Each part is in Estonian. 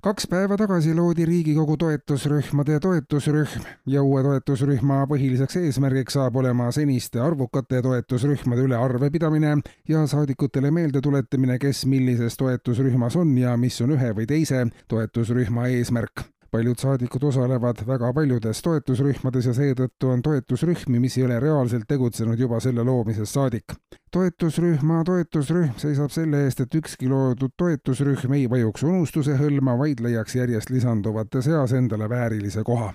kaks päeva tagasi loodi Riigikogu toetusrühmade toetusrühm ja uue toetusrühma põhiliseks eesmärgiks saab olema seniste arvukate toetusrühmade üle arvepidamine ja saadikutele meelde tuletamine, kes millises toetusrühmas on ja mis on ühe või teise toetusrühma eesmärk paljud saadikud osalevad väga paljudes toetusrühmades ja seetõttu on toetusrühmi, mis ei ole reaalselt tegutsenud juba selle loomisest saadik. Toetusrühma toetusrühm seisab selle eest, et ükski loodud toetusrühm ei vajuks unustuse hõlma, vaid leiaks järjest lisanduvate seas endale väärilise koha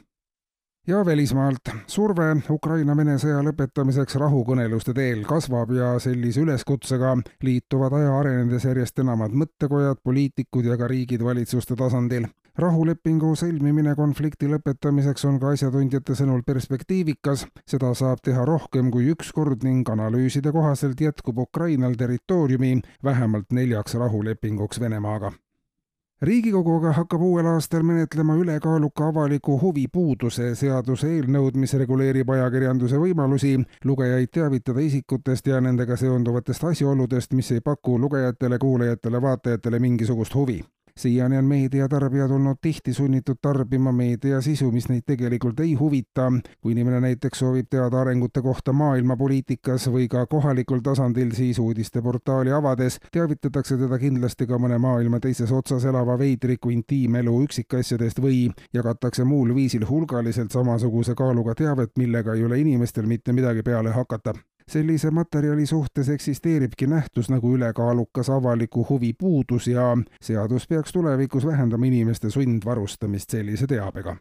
ja välismaalt. surve Ukraina-Vene sõja lõpetamiseks rahukõneluste teel kasvab ja sellise üleskutsega liituvad aja arenedes järjest enamad mõttekojad, poliitikud ja ka riigid valitsuste tasandil rahulepingu sõlmimine konflikti lõpetamiseks on ka asjatundjate sõnul perspektiivikas, seda saab teha rohkem kui üks kord ning analüüside kohaselt jätkub Ukrainal territooriumi vähemalt neljaks rahulepinguks Venemaaga. Riigikogu aga hakkab uuel aastal menetlema ülekaaluka avaliku huvi puuduse seaduse eelnõud, mis reguleerib ajakirjanduse võimalusi lugejaid teavitada isikutest ja nendega seonduvatest asjaoludest, mis ei paku lugejatele, kuulajatele, vaatajatele mingisugust huvi siiani on meediatarbijad olnud tihti sunnitud tarbima meediasisu, mis neid tegelikult ei huvita. kui inimene näiteks soovib teada arengute kohta maailmapoliitikas või ka kohalikul tasandil, siis uudisteportaali avades teavitatakse teda kindlasti ka mõne maailma teises otsas elava veidriku intiimelu üksikasjadest või jagatakse muul viisil hulgaliselt samasuguse kaaluga teavet, millega ei ole inimestel mitte midagi peale hakata sellise materjali suhtes eksisteeribki nähtus nagu ülekaalukas avaliku huvi puudus ja seadus peaks tulevikus vähendama inimeste sundvarustamist sellise teabega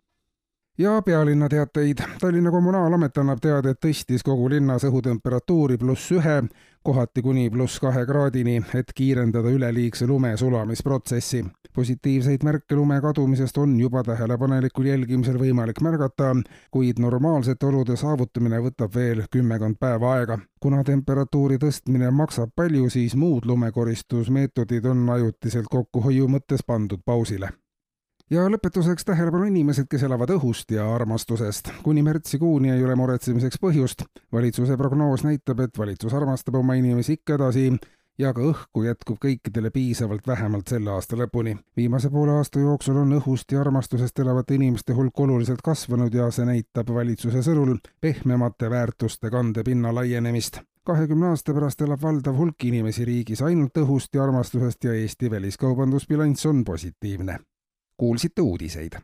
ja pealinna teateid. Tallinna Kommunaalamet annab teada, et tõstis kogu linnas õhutemperatuuri pluss ühe, kohati kuni pluss kahe kraadini, et kiirendada üleliigse lume sulamisprotsessi. positiivseid märke lume kadumisest on juba tähelepanelikul jälgimisel võimalik märgata, kuid normaalsete olude saavutamine võtab veel kümmekond päeva aega. kuna temperatuuri tõstmine maksab palju, siis muud lumekoristusmeetodid on ajutiselt kokkuhoiu mõttes pandud pausile ja lõpetuseks tähelepanu inimesed, kes elavad õhust ja armastusest. kuni märtsikuuni ei ole muretsemiseks põhjust. valitsuse prognoos näitab, et valitsus armastab oma inimesi ikka edasi ja ka õhku jätkub kõikidele piisavalt vähemalt selle aasta lõpuni. viimase poole aasta jooksul on õhust ja armastusest elavate inimeste hulk oluliselt kasvanud ja see näitab valitsuse sõnul pehmemate väärtuste kandepinna laienemist kahekümne aasta pärast elab valdav hulk inimesi riigis ainult õhust ja armastusest ja Eesti väliskaubandusbilanss on positiivne kuulsite uudiseid